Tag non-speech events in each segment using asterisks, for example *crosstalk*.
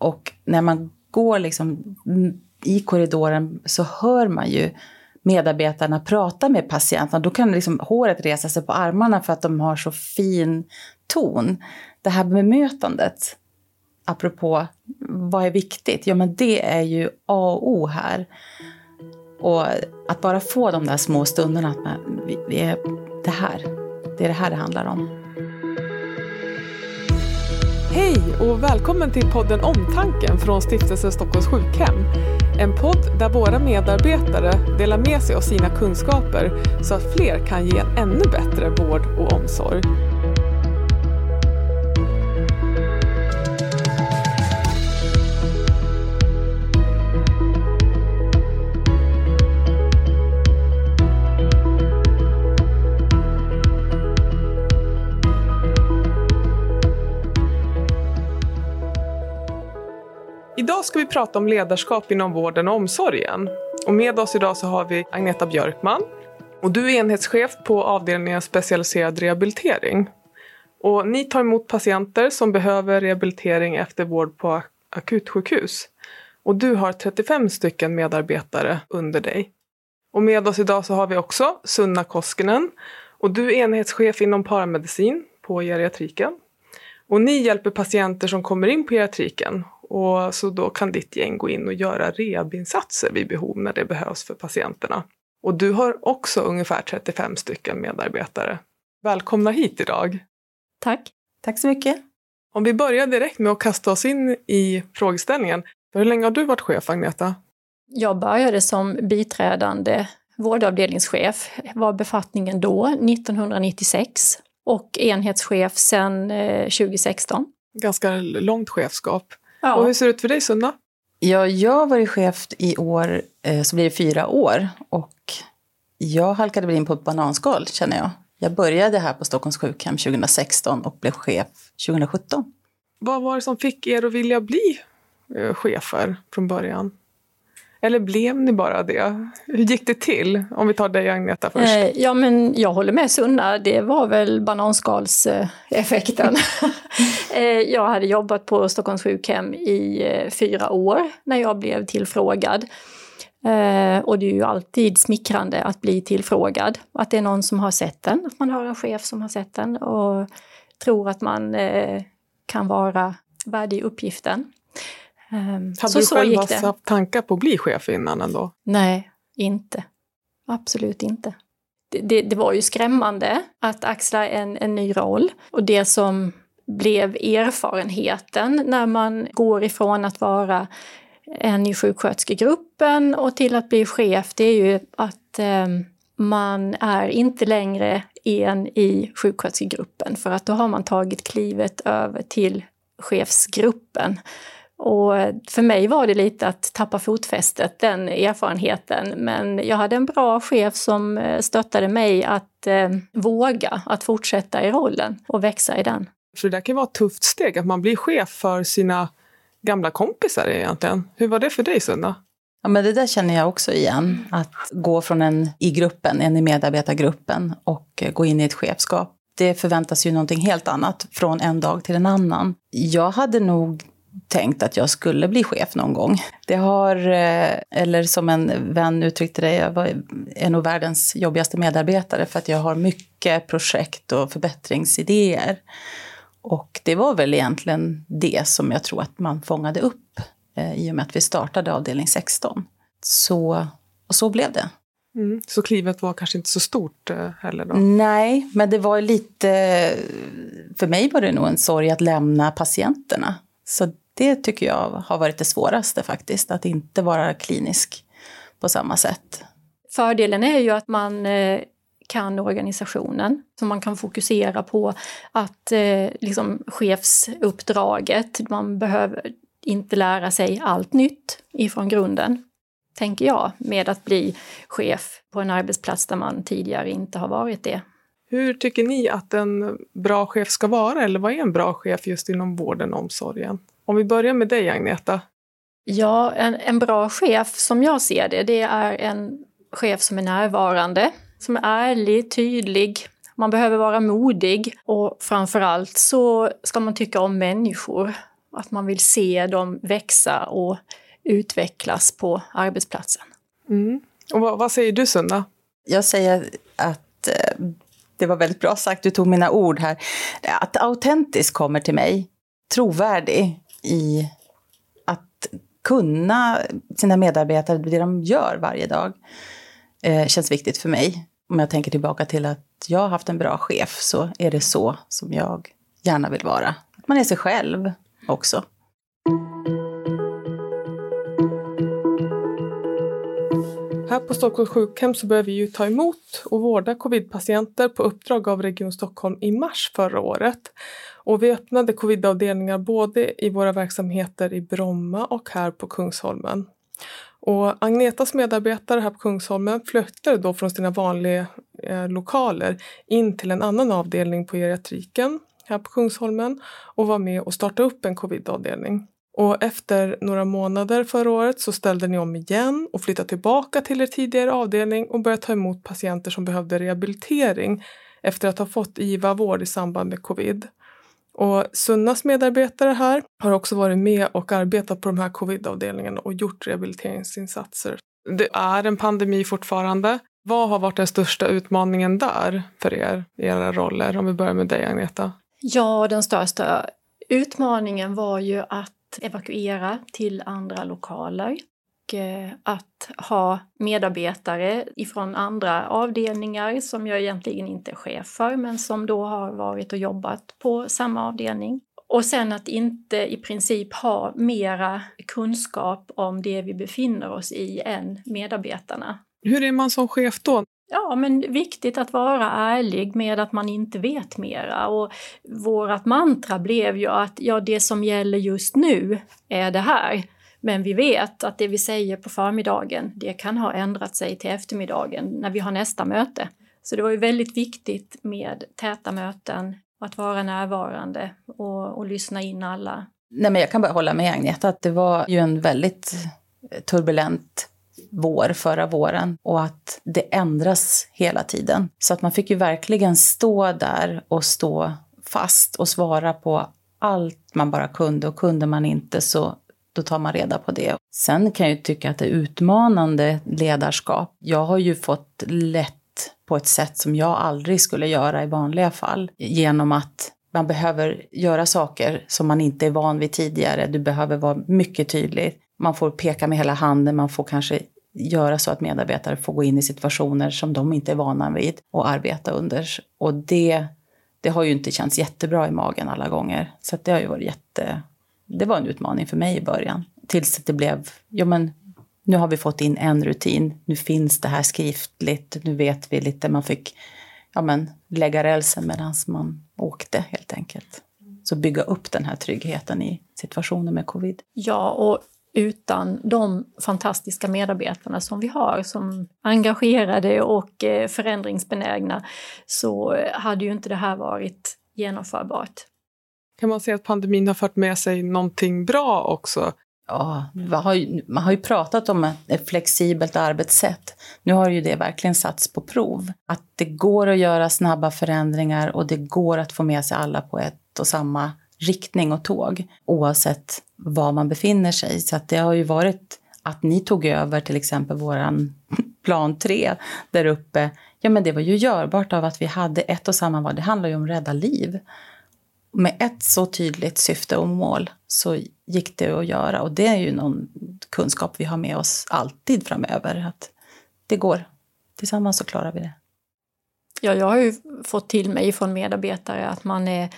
Och när man går liksom i korridoren så hör man ju medarbetarna prata med patienterna. Då kan liksom håret resa sig på armarna för att de har så fin ton. Det här bemötandet, apropå vad är viktigt? Ja, men det är ju A och O här. Och att bara få de där små stunderna, att vi, vi är det här, det är det här det handlar om. Hej och välkommen till podden Omtanken från Stiftelsen Stockholms sjukhem. En podd där våra medarbetare delar med sig av sina kunskaper så att fler kan ge en ännu bättre vård och omsorg. Idag ska vi prata om ledarskap inom vården och omsorgen. Och med oss idag så har vi Agneta Björkman. Och du är enhetschef på avdelningen specialiserad rehabilitering. Och ni tar emot patienter som behöver rehabilitering efter vård på akutsjukhus. Och du har 35 stycken medarbetare under dig. Och med oss idag så har vi också Sunna Koskinen. Och du är enhetschef inom paramedicin på geriatriken. Och ni hjälper patienter som kommer in på geriatriken och så då kan ditt gäng gå in och göra rehabinsatser vid behov när det behövs för patienterna. Och du har också ungefär 35 stycken medarbetare. Välkomna hit idag! Tack! Tack så mycket! Om vi börjar direkt med att kasta oss in i frågeställningen. Hur länge har du varit chef, Agneta? Jag började som biträdande vårdavdelningschef, var befattningen då, 1996 och enhetschef sedan 2016. Eh, Ganska långt chefskap. Ja. Och hur ser det ut för dig, Sunna? Ja, jag har varit chef i år, eh, så blir det fyra år. Och jag halkade väl in på ett bananskal, känner jag. Jag började här på Stockholms sjukhem 2016 och blev chef 2017. Vad var det som fick er att vilja bli eh, chefer från början? Eller blev ni bara det? Hur gick det till? Om vi tar dig Agneta först. Eh, ja men jag håller med Sunna, det var väl bananskalseffekten. *laughs* eh, jag hade jobbat på Stockholms sjukhem i eh, fyra år när jag blev tillfrågad. Eh, och det är ju alltid smickrande att bli tillfrågad. Att det är någon som har sett den, att man har en chef som har sett den och tror att man eh, kan vara värdig uppgiften. Um, Hade så, du själv haft tankar på att bli chef innan ändå? Nej, inte. Absolut inte. Det, det, det, var ju skrämmande att axla en, en ny roll. Och det som blev erfarenheten när man går ifrån att vara en i sjuksköterskegruppen och till att bli chef, det är ju att eh, man är inte längre en i sjuksköterskegruppen för att då har man tagit klivet över till chefsgruppen. Och för mig var det lite att tappa fotfästet, den erfarenheten. Men jag hade en bra chef som eh, stöttade mig att eh, våga att fortsätta i rollen och växa i den. För det där kan vara ett tufft steg, att man blir chef för sina gamla kompisar egentligen. Hur var det för dig, Sunna? Ja, men det där känner jag också igen. Att gå från en i gruppen, en i medarbetargruppen och gå in i ett chefskap. Det förväntas ju någonting helt annat från en dag till en annan. Jag hade nog tänkt att jag skulle bli chef någon gång. Det har, eh, eller som en vän uttryckte det, jag är nog världens jobbigaste medarbetare för att jag har mycket projekt och förbättringsidéer. Och det var väl egentligen det som jag tror att man fångade upp eh, i och med att vi startade avdelning 16. Så, och så blev det. Mm, så klivet var kanske inte så stort eh, heller då? Nej, men det var lite... För mig var det nog en sorg att lämna patienterna. Så det tycker jag har varit det svåraste faktiskt, att inte vara klinisk på samma sätt. Fördelen är ju att man eh, kan organisationen, så man kan fokusera på att eh, liksom chefsuppdraget, man behöver inte lära sig allt nytt ifrån grunden, tänker jag, med att bli chef på en arbetsplats där man tidigare inte har varit det. Hur tycker ni att en bra chef ska vara, eller vad är en bra chef just inom vården och omsorgen? Om vi börjar med dig, Agneta. Ja, en, en bra chef som jag ser det, det är en chef som är närvarande, som är ärlig, tydlig. Man behöver vara modig och framförallt så ska man tycka om människor. att man vill se dem växa och utvecklas på arbetsplatsen. Mm. Och vad, vad, säger du Sunna? Jag säger att eh, det var väldigt bra sagt, du tog mina ord här. Att autentisk kommer till mig, trovärdig i att kunna sina medarbetare, det de gör varje dag, eh, känns viktigt för mig. Om jag tänker tillbaka till att jag har haft en bra chef så är det så som jag gärna vill vara. Att man är sig själv också. Här på Stockholms sjukhem så började vi ju ta emot och vårda covidpatienter på uppdrag av Region Stockholm i mars förra året. Och vi öppnade covidavdelningar både i våra verksamheter i Bromma och här på Kungsholmen. Och Agnetas medarbetare här på Kungsholmen flyttade då från sina vanliga eh, lokaler in till en annan avdelning på geriatriken här på Kungsholmen och var med och startade upp en covidavdelning. Och efter några månader förra året så ställde ni om igen och flyttade tillbaka till er tidigare avdelning och började ta emot patienter som behövde rehabilitering efter att ha fått IVA-vård i samband med covid. Och Sunnas medarbetare här har också varit med och arbetat på de här covidavdelningarna och gjort rehabiliteringsinsatser. Det är en pandemi fortfarande. Vad har varit den största utmaningen där för er i era roller? Om vi börjar med dig Agneta. Ja, den största utmaningen var ju att evakuera till andra lokaler och eh, att ha medarbetare ifrån andra avdelningar som jag egentligen inte är chef för men som då har varit och jobbat på samma avdelning. Och sen att inte i princip ha mera kunskap om det vi befinner oss i än medarbetarna. Hur är man som chef då? Ja, men viktigt att vara ärlig med att man inte vet mera. Och vårt mantra blev ju att ja, det som gäller just nu är det här. Men vi vet att det vi säger på förmiddagen, det kan ha ändrat sig till eftermiddagen när vi har nästa möte. Så det var ju väldigt viktigt med täta möten, att vara närvarande och, och lyssna in alla. Nej, men jag kan bara hålla med Agneta att det var ju en väldigt turbulent vår förra våren och att det ändras hela tiden. Så att man fick ju verkligen stå där och stå fast och svara på allt man bara kunde och kunde man inte så då tar man reda på det. Sen kan jag ju tycka att det är utmanande ledarskap. Jag har ju fått lätt på ett sätt som jag aldrig skulle göra i vanliga fall genom att man behöver göra saker som man inte är van vid tidigare. Du behöver vara mycket tydlig. Man får peka med hela handen, man får kanske göra så att medarbetare får gå in i situationer som de inte är vana vid och arbeta under. Och det, det har ju inte känts jättebra i magen alla gånger. Så det har ju varit jätte... Det var en utmaning för mig i början. Tills det blev, ja men nu har vi fått in en rutin, nu finns det här skriftligt, nu vet vi lite, man fick ja men, lägga rälsen medan man åkte helt enkelt. Så bygga upp den här tryggheten i situationer med covid. Ja, och utan de fantastiska medarbetarna som vi har som engagerade och eh, förändringsbenägna så hade ju inte det här varit genomförbart. Kan man säga att pandemin har fört med sig någonting bra också? Ja, man har, ju, man har ju pratat om ett flexibelt arbetssätt. Nu har ju det verkligen satts på prov. Att det går att göra snabba förändringar och det går att få med sig alla på ett och samma riktning och tåg oavsett var man befinner sig. Så att det har ju varit att ni tog över till exempel våran *laughs* plan 3 där uppe. Ja, men det var ju görbart av att vi hade ett och samma val. Det handlar ju om att rädda liv. Med ett så tydligt syfte och mål så gick det att göra och det är ju någon kunskap vi har med oss alltid framöver. Att det går. Tillsammans så klarar vi det. Ja, jag har ju fått till mig från medarbetare att man är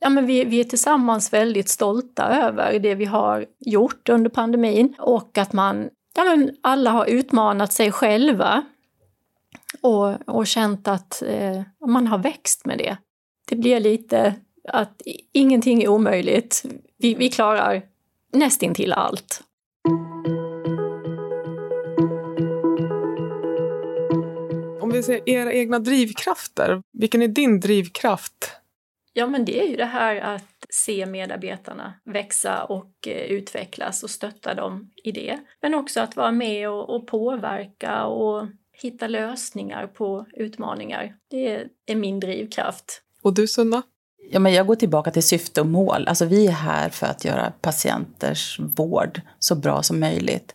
Ja, men vi, vi är tillsammans väldigt stolta över det vi har gjort under pandemin och att man, ja, men alla har utmanat sig själva och, och känt att eh, man har växt med det. Det blir lite att ingenting är omöjligt. Vi, vi klarar nästintill allt. Om vi ser era egna drivkrafter, vilken är din drivkraft? Ja, men det är ju det här att se medarbetarna växa och eh, utvecklas och stötta dem i det. Men också att vara med och, och påverka och hitta lösningar på utmaningar. Det är min drivkraft. Och du Sunna? Ja, men jag går tillbaka till syfte och mål. Alltså, vi är här för att göra patienters vård så bra som möjligt.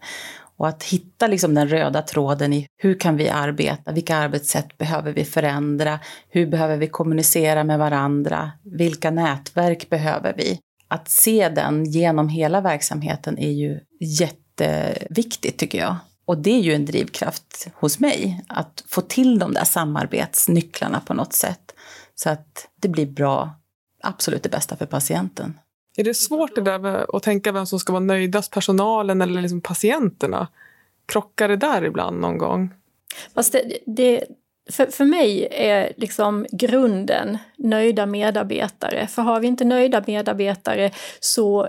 Och att hitta liksom den röda tråden i hur kan vi arbeta, vilka arbetssätt behöver vi förändra, hur behöver vi kommunicera med varandra, vilka nätverk behöver vi? Att se den genom hela verksamheten är ju jätteviktigt tycker jag. Och det är ju en drivkraft hos mig, att få till de där samarbetsnycklarna på något sätt. Så att det blir bra, absolut det bästa för patienten. Är det svårt det där med att tänka vem som ska vara nöjdast, personalen eller liksom patienterna? Krockar det där ibland någon gång? Fast det, det, för, för mig är liksom grunden nöjda medarbetare. För har vi inte nöjda medarbetare så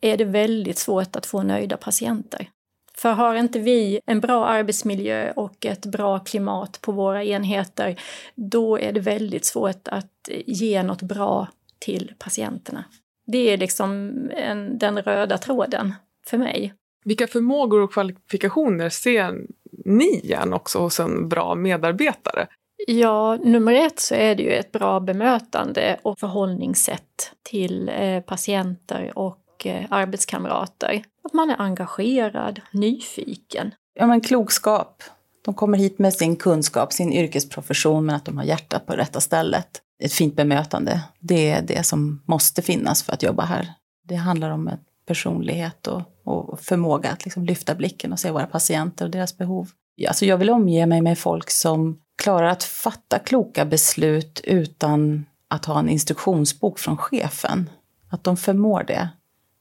är det väldigt svårt att få nöjda patienter. För har inte vi en bra arbetsmiljö och ett bra klimat på våra enheter, då är det väldigt svårt att ge något bra till patienterna. Det är liksom en, den röda tråden för mig. Vilka förmågor och kvalifikationer ser ni igen också hos en bra medarbetare? Ja, nummer ett så är det ju ett bra bemötande och förhållningssätt till eh, patienter och eh, arbetskamrater. Att man är engagerad, nyfiken. Ja, men klokskap. De kommer hit med sin kunskap, sin yrkesprofession, men att de har hjärtat på rätta stället ett fint bemötande. Det är det som måste finnas för att jobba här. Det handlar om personlighet och, och förmåga att liksom lyfta blicken och se våra patienter och deras behov. Alltså jag vill omge mig med folk som klarar att fatta kloka beslut utan att ha en instruktionsbok från chefen. Att de förmår det.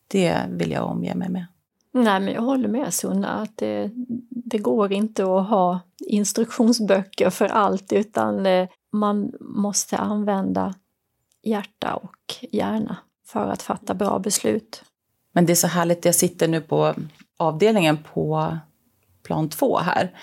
Det vill jag omge mig med. Nej, men jag håller med Sunna att det, det går inte att ha instruktionsböcker för allt utan eh, man måste använda hjärta och hjärna för att fatta bra beslut. Men det är så härligt, jag sitter nu på avdelningen på plan två här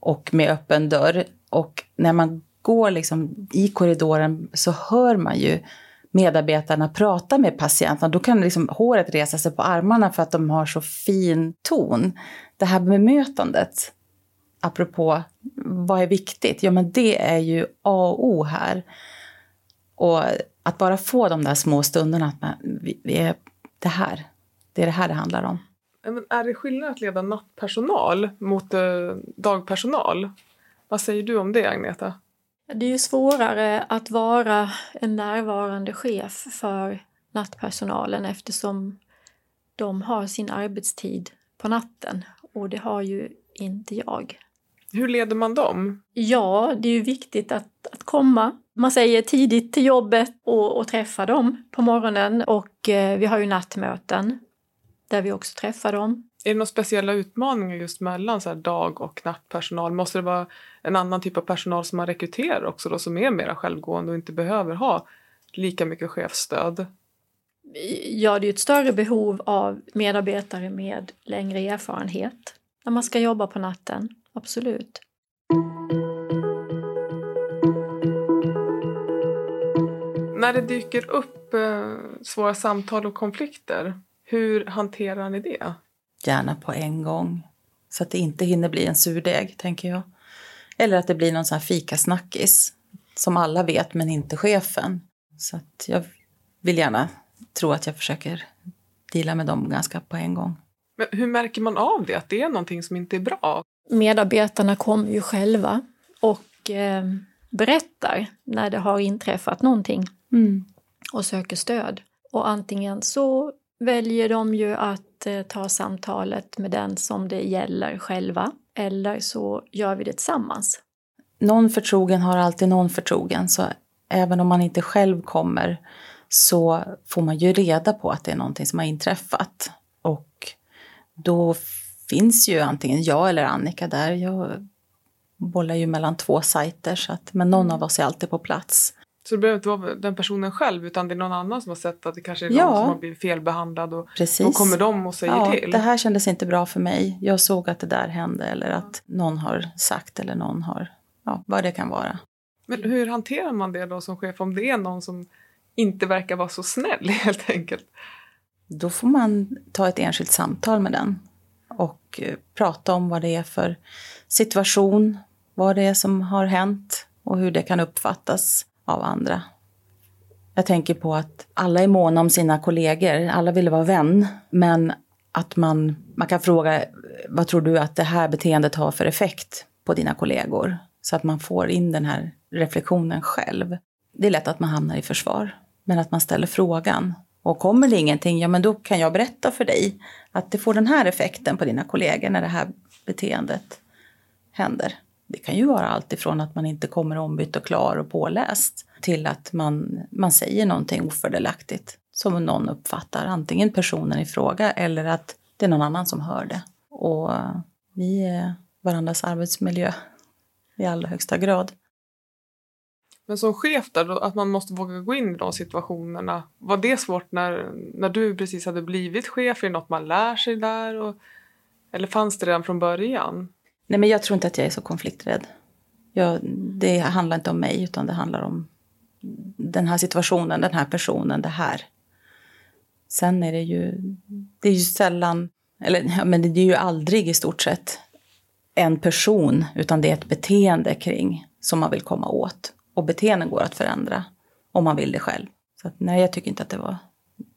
och med öppen dörr. Och när man går liksom i korridoren så hör man ju medarbetarna prata med patienterna. Då kan liksom håret resa sig på armarna för att de har så fin ton. Det här bemötandet apropå vad är viktigt? Ja, men det är ju A och O här. Och att bara få de där små stunderna, att man, vi, vi är det här, det är det här det handlar om. Men är det skillnad att leda nattpersonal mot eh, dagpersonal? Vad säger du om det, Agneta? Det är ju svårare att vara en närvarande chef för nattpersonalen eftersom de har sin arbetstid på natten och det har ju inte jag. Hur leder man dem? Ja, det är ju viktigt att, att komma. Man säger tidigt till jobbet och, och träffa dem på morgonen och eh, vi har ju nattmöten där vi också träffar dem. Är det några speciella utmaningar just mellan så dag och nattpersonal? Måste det vara en annan typ av personal som man rekryterar också då, som är mer självgående och inte behöver ha lika mycket chefsstöd? Ja, det är ett större behov av medarbetare med längre erfarenhet när man ska jobba på natten absolut. När det dyker upp eh, svåra samtal och konflikter, hur hanterar ni det? Gärna på en gång, så att det inte hinner bli en surdeg, tänker jag. Eller att det blir någon sån här fikasnackis som alla vet, men inte chefen. Så att jag vill gärna tro att jag försöker dela med dem ganska på en gång. Men hur märker man av det, att det är någonting som inte är bra? Medarbetarna kommer ju själva och eh, berättar när det har inträffat någonting mm. och söker stöd. Och antingen så väljer de ju att eh, ta samtalet med den som det gäller själva eller så gör vi det tillsammans. Någon förtrogen har alltid någon förtrogen, så även om man inte själv kommer så får man ju reda på att det är någonting som har inträffat. Och då finns ju antingen jag eller Annika där. Jag bollar ju mellan två sajter, så att, men någon av oss är alltid på plats. Så det behöver inte vara den personen själv utan det är någon annan som har sett att det kanske är någon ja. som har blivit felbehandlad och Precis. då kommer de och säger ja, till. Det här kändes inte bra för mig. Jag såg att det där hände eller att någon har sagt eller någon har, ja, vad det kan vara. Men hur hanterar man det då som chef om det är någon som inte verkar vara så snäll *laughs* helt enkelt? Då får man ta ett enskilt samtal med den och eh, prata om vad det är för situation, vad det är som har hänt och hur det kan uppfattas av andra. Jag tänker på att alla är måna om sina kollegor, alla vill vara vän. Men att man, man kan fråga, eh, vad tror du att det här beteendet har för effekt på dina kollegor? Så att man får in den här reflektionen själv. Det är lätt att man hamnar i försvar, men att man ställer frågan. Och kommer det ingenting, ja men då kan jag berätta för dig att det får den här effekten på dina kollegor när det här beteendet händer. Det kan ju vara allt ifrån att man inte kommer ombytt och klar och påläst till att man, man säger någonting ofördelaktigt som någon uppfattar, antingen personen i fråga eller att det är någon annan som hör det. Och vi är varandras arbetsmiljö i allra högsta grad. Men som chef där, att man måste våga gå in i de situationerna. Var det svårt när, när du precis hade blivit chef? Är det något man lär sig där? Och, eller fanns det redan från början? Nej, men jag tror inte att jag är så konflikträdd. Jag, det handlar inte om mig, utan det handlar om den här situationen, den här personen, det här. Sen är det ju, det är ju sällan, eller ja, men det är ju aldrig i stort sett en person, utan det är ett beteende kring som man vill komma åt. Och beteenden går att förändra om man vill det själv. Så att, nej, jag tycker inte att det var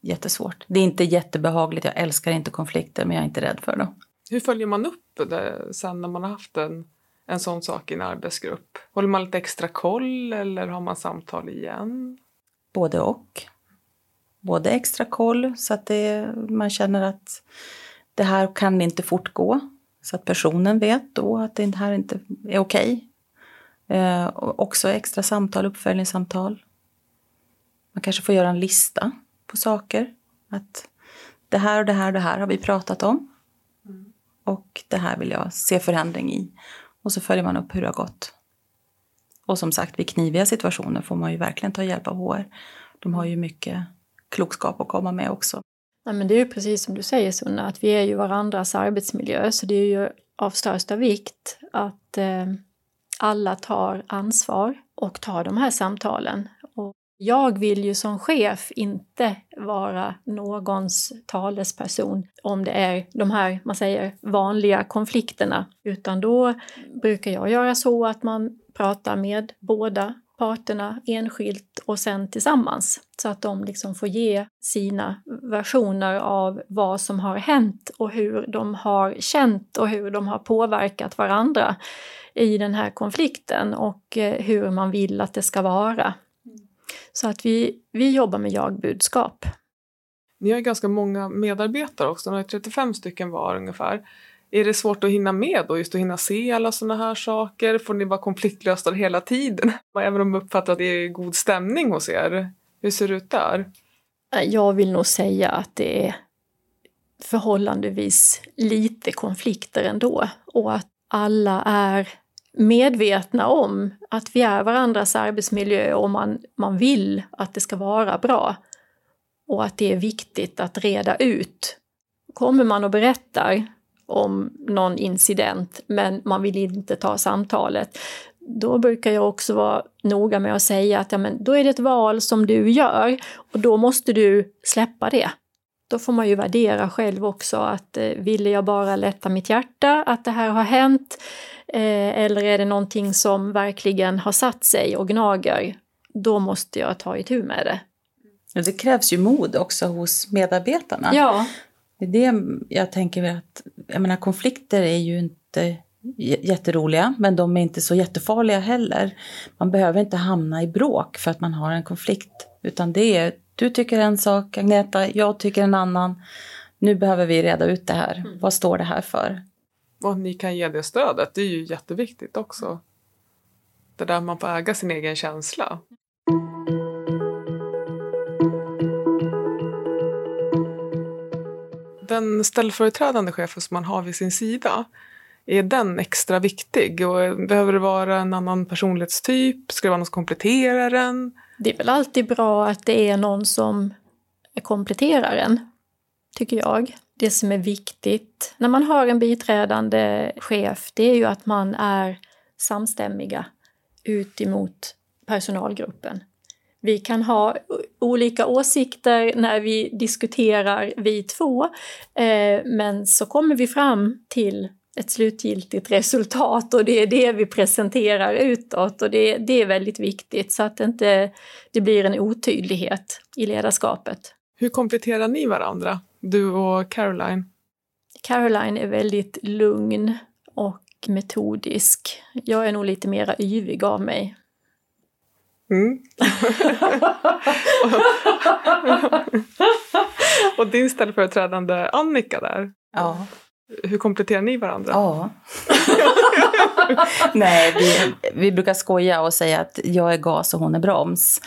jättesvårt. Det är inte jättebehagligt, jag älskar inte konflikter, men jag är inte rädd för dem. Hur följer man upp det sen när man har haft en, en sån sak i en arbetsgrupp? Håller man lite extra koll eller har man samtal igen? Både och. Både extra koll så att det, man känner att det här kan inte fortgå. Så att personen vet då att det här inte är okej. Eh, också extra samtal, uppföljningssamtal. Man kanske får göra en lista på saker. Att det här och det här och det här har vi pratat om. Mm. Och det här vill jag se förändring i. Och så följer man upp hur det har gått. Och som sagt, vid kniviga situationer får man ju verkligen ta hjälp av HR. De har ju mycket klokskap att komma med också. Nej, men det är ju precis som du säger Sunna, att vi är ju varandras arbetsmiljö så det är ju av största vikt att eh, alla tar ansvar och tar de här samtalen. Och jag vill ju som chef inte vara någons talesperson om det är de här, man säger, vanliga konflikterna, utan då brukar jag göra så att man pratar med båda parterna enskilt och sen tillsammans så att de liksom får ge sina versioner av vad som har hänt och hur de har känt och hur de har påverkat varandra i den här konflikten och eh, hur man vill att det ska vara. Så att vi, vi jobbar med jagbudskap. Ni har ganska många medarbetare också, ni har 35 stycken var ungefär. Är det svårt att hinna med då, just att hinna se alla sådana här saker? Får ni vara konfliktlösta hela tiden? *laughs* Även om de uppfattar att det är god stämning hos er. Hur ser det ut där? Eh, jag vill nog säga att det är förhållandevis lite konflikter ändå och att alla är medvetna om att vi är varandras arbetsmiljö och man, man vill att det ska vara bra. Och att det är viktigt att reda ut. Kommer man och berättar om någon incident men man vill inte ta samtalet, då brukar jag också vara noga med att säga att ja, men då är det ett val som du gör och då måste du släppa det. Då får man ju värdera själv också att eh, ville jag bara lätta mitt hjärta att det här har hänt eh, eller är det någonting som verkligen har satt sig och gnager, då måste jag ta itu med det. Det krävs ju mod också hos medarbetarna. Ja. Det är det jag tänker att, jag menar konflikter är ju inte jätteroliga, men de är inte så jättefarliga heller. Man behöver inte hamna i bråk för att man har en konflikt, utan det är du tycker en sak, Agneta, jag tycker en annan. Nu behöver vi reda ut det här. Mm. Vad står det här för? Och ni kan ge det stödet, det är ju jätteviktigt också. Det där man får äga sin egen känsla. Den ställföreträdande chefen som man har vid sin sida, är den extra viktig? Och behöver det vara en annan personlighetstyp? Ska det vara någon som kompletterar den? Det är väl alltid bra att det är någon som kompletterar en, tycker jag. Det som är viktigt när man har en biträdande chef, det är ju att man är samstämmiga ut emot personalgruppen. Vi kan ha olika åsikter när vi diskuterar vi två, eh, men så kommer vi fram till ett slutgiltigt resultat och det är det vi presenterar utåt och det, det är väldigt viktigt så att det inte det blir en otydlighet i ledarskapet. Hur kompletterar ni varandra, du och Caroline? Caroline är väldigt lugn och metodisk. Jag är nog lite mera yvig av mig. Mm. *laughs* och din ställföreträdande Annika där? Ja. Hur kompletterar ni varandra? Ja. *laughs* Nej, vi, vi brukar skoja och säga att jag är gas och hon är broms.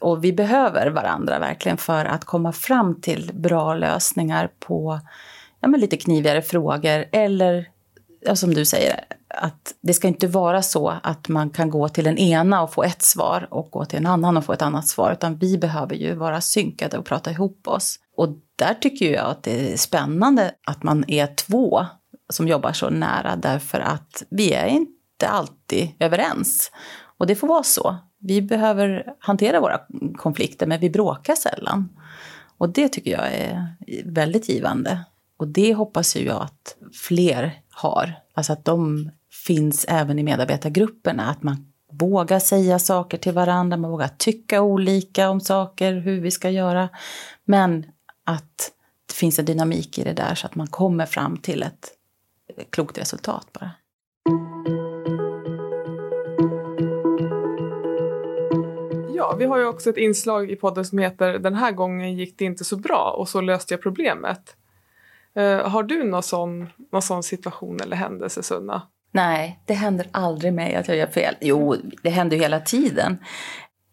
Och vi behöver varandra verkligen för att komma fram till bra lösningar på ja, men lite knivigare frågor eller ja, som du säger, att det ska inte vara så att man kan gå till den ena och få ett svar och gå till en annan och få ett annat svar, utan vi behöver ju vara synkade och prata ihop oss. Och där tycker jag att det är spännande att man är två som jobbar så nära, därför att vi är inte alltid överens. Och det får vara så. Vi behöver hantera våra konflikter, men vi bråkar sällan. Och det tycker jag är väldigt givande. Och det hoppas ju jag att fler har. Alltså att de finns även i medarbetargrupperna. Att man vågar säga saker till varandra, man vågar tycka olika om saker, hur vi ska göra. Men att det finns en dynamik i det där så att man kommer fram till ett klokt resultat bara. Ja, vi har ju också ett inslag i podden som heter Den här gången gick det inte så bra och så löste jag problemet. Uh, har du någon sån, någon sån situation eller händelse, Sunna? Nej, det händer aldrig mig att jag gör fel. Jo, det händer ju hela tiden.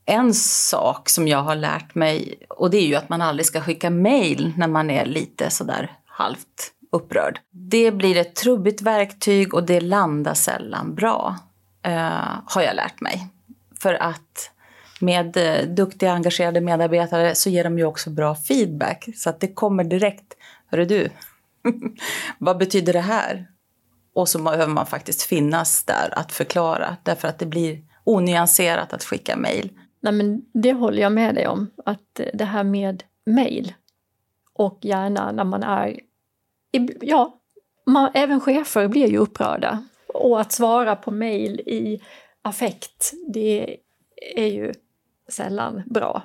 En sak som jag har lärt mig, och det är ju att man aldrig ska skicka mail när man är lite sådär halvt upprörd. Det blir ett trubbigt verktyg och det landar sällan bra, eh, har jag lärt mig. För att med eh, duktiga, engagerade medarbetare så ger de ju också bra feedback. Så att det kommer direkt. Hörru du, *laughs* vad betyder det här? Och så behöver man faktiskt finnas där att förklara därför att det blir onyanserat att skicka mejl. Nej, men det håller jag med dig om, att det här med mejl och gärna när man är... Ja, man, även chefer blir ju upprörda. Och att svara på mejl i affekt, det är ju sällan bra.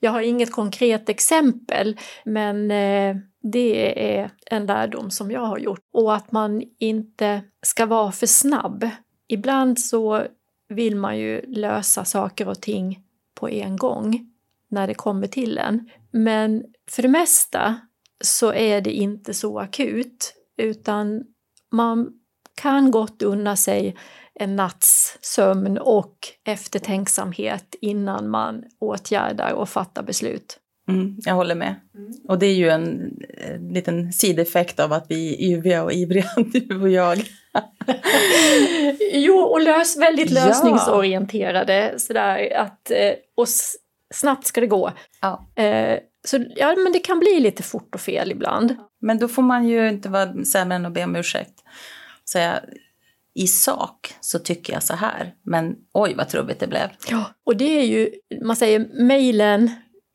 Jag har inget konkret exempel, men eh, det är en lärdom som jag har gjort. Och att man inte ska vara för snabb. Ibland så vill man ju lösa saker och ting på en gång när det kommer till en. Men för det mesta så är det inte så akut utan man kan gott unna sig en natts sömn och eftertänksamhet innan man åtgärdar och fattar beslut. Mm, jag håller med. Mm. Och det är ju en, en liten sideffekt av att vi är yviga och ivriga, *laughs* du och jag. *laughs* jo, och lös, väldigt lösningsorienterade. Ja. Sådär, att, eh, och snabbt ska det gå. Ja. Eh, så ja, men det kan bli lite fort och fel ibland. Men då får man ju inte vara sämre än att be om ursäkt. Säga, i sak så tycker jag så här, men oj vad trubbigt det blev. Ja, och det är ju, man säger mejlen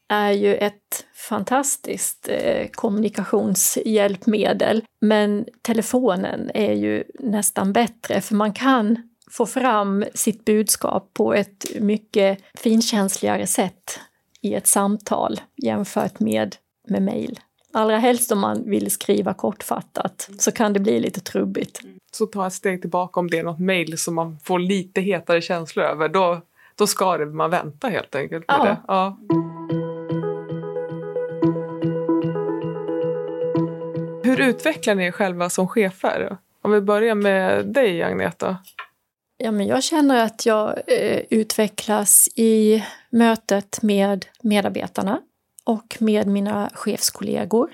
är ju ett fantastiskt eh, kommunikationshjälpmedel. Men telefonen är ju nästan bättre för man kan få fram sitt budskap på ett mycket finkänsligare sätt i ett samtal jämfört med med mejl. Allra helst om man vill skriva kortfattat så kan det bli lite trubbigt. Så ta ett steg tillbaka om det är något mejl som man får lite hetare känslor över. Då, då ska man vänta helt enkelt med ja. det. Ja. Hur utvecklar ni er själva som chefer? Om vi börjar med dig, Agneta. Ja, men jag känner att jag eh, utvecklas i mötet med medarbetarna och med mina chefskollegor.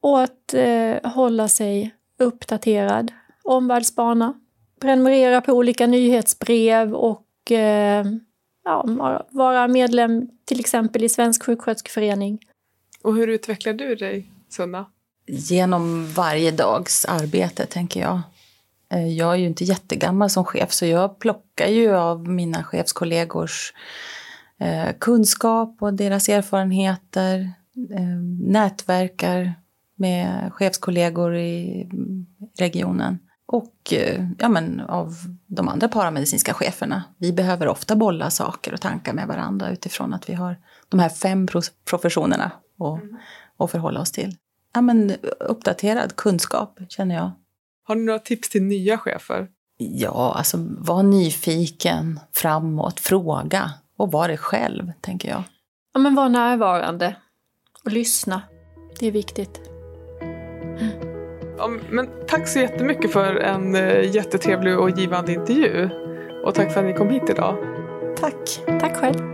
Och att eh, hålla sig uppdaterad, omvärldsbana, prenumerera på olika nyhetsbrev och eh, ja, vara medlem till exempel i Svensk sjuksköterskeförening. Och hur utvecklar du dig, Sunna? genom varje dags arbete, tänker jag. Eh, jag är ju inte jättegammal som chef, så jag plockar ju av mina chefskollegors kunskap och deras erfarenheter, eh, nätverkar med chefskollegor i regionen. och eh, ja, men, av de andra paramedicinska cheferna. Vi behöver ofta bolla saker och tankar med varandra utifrån att vi har de här fem professionerna att, att förhålla oss till. Ja, men, uppdaterad kunskap, känner jag. Har ni några tips till nya chefer? Ja, alltså var nyfiken, framåt, fråga och var dig själv, tänker jag. Ja, men var närvarande och lyssna. Det är viktigt. Ja, men tack så jättemycket för en eh, jättetrevlig och givande intervju. Och tack för att ni kom hit idag. Tack. Tack själv.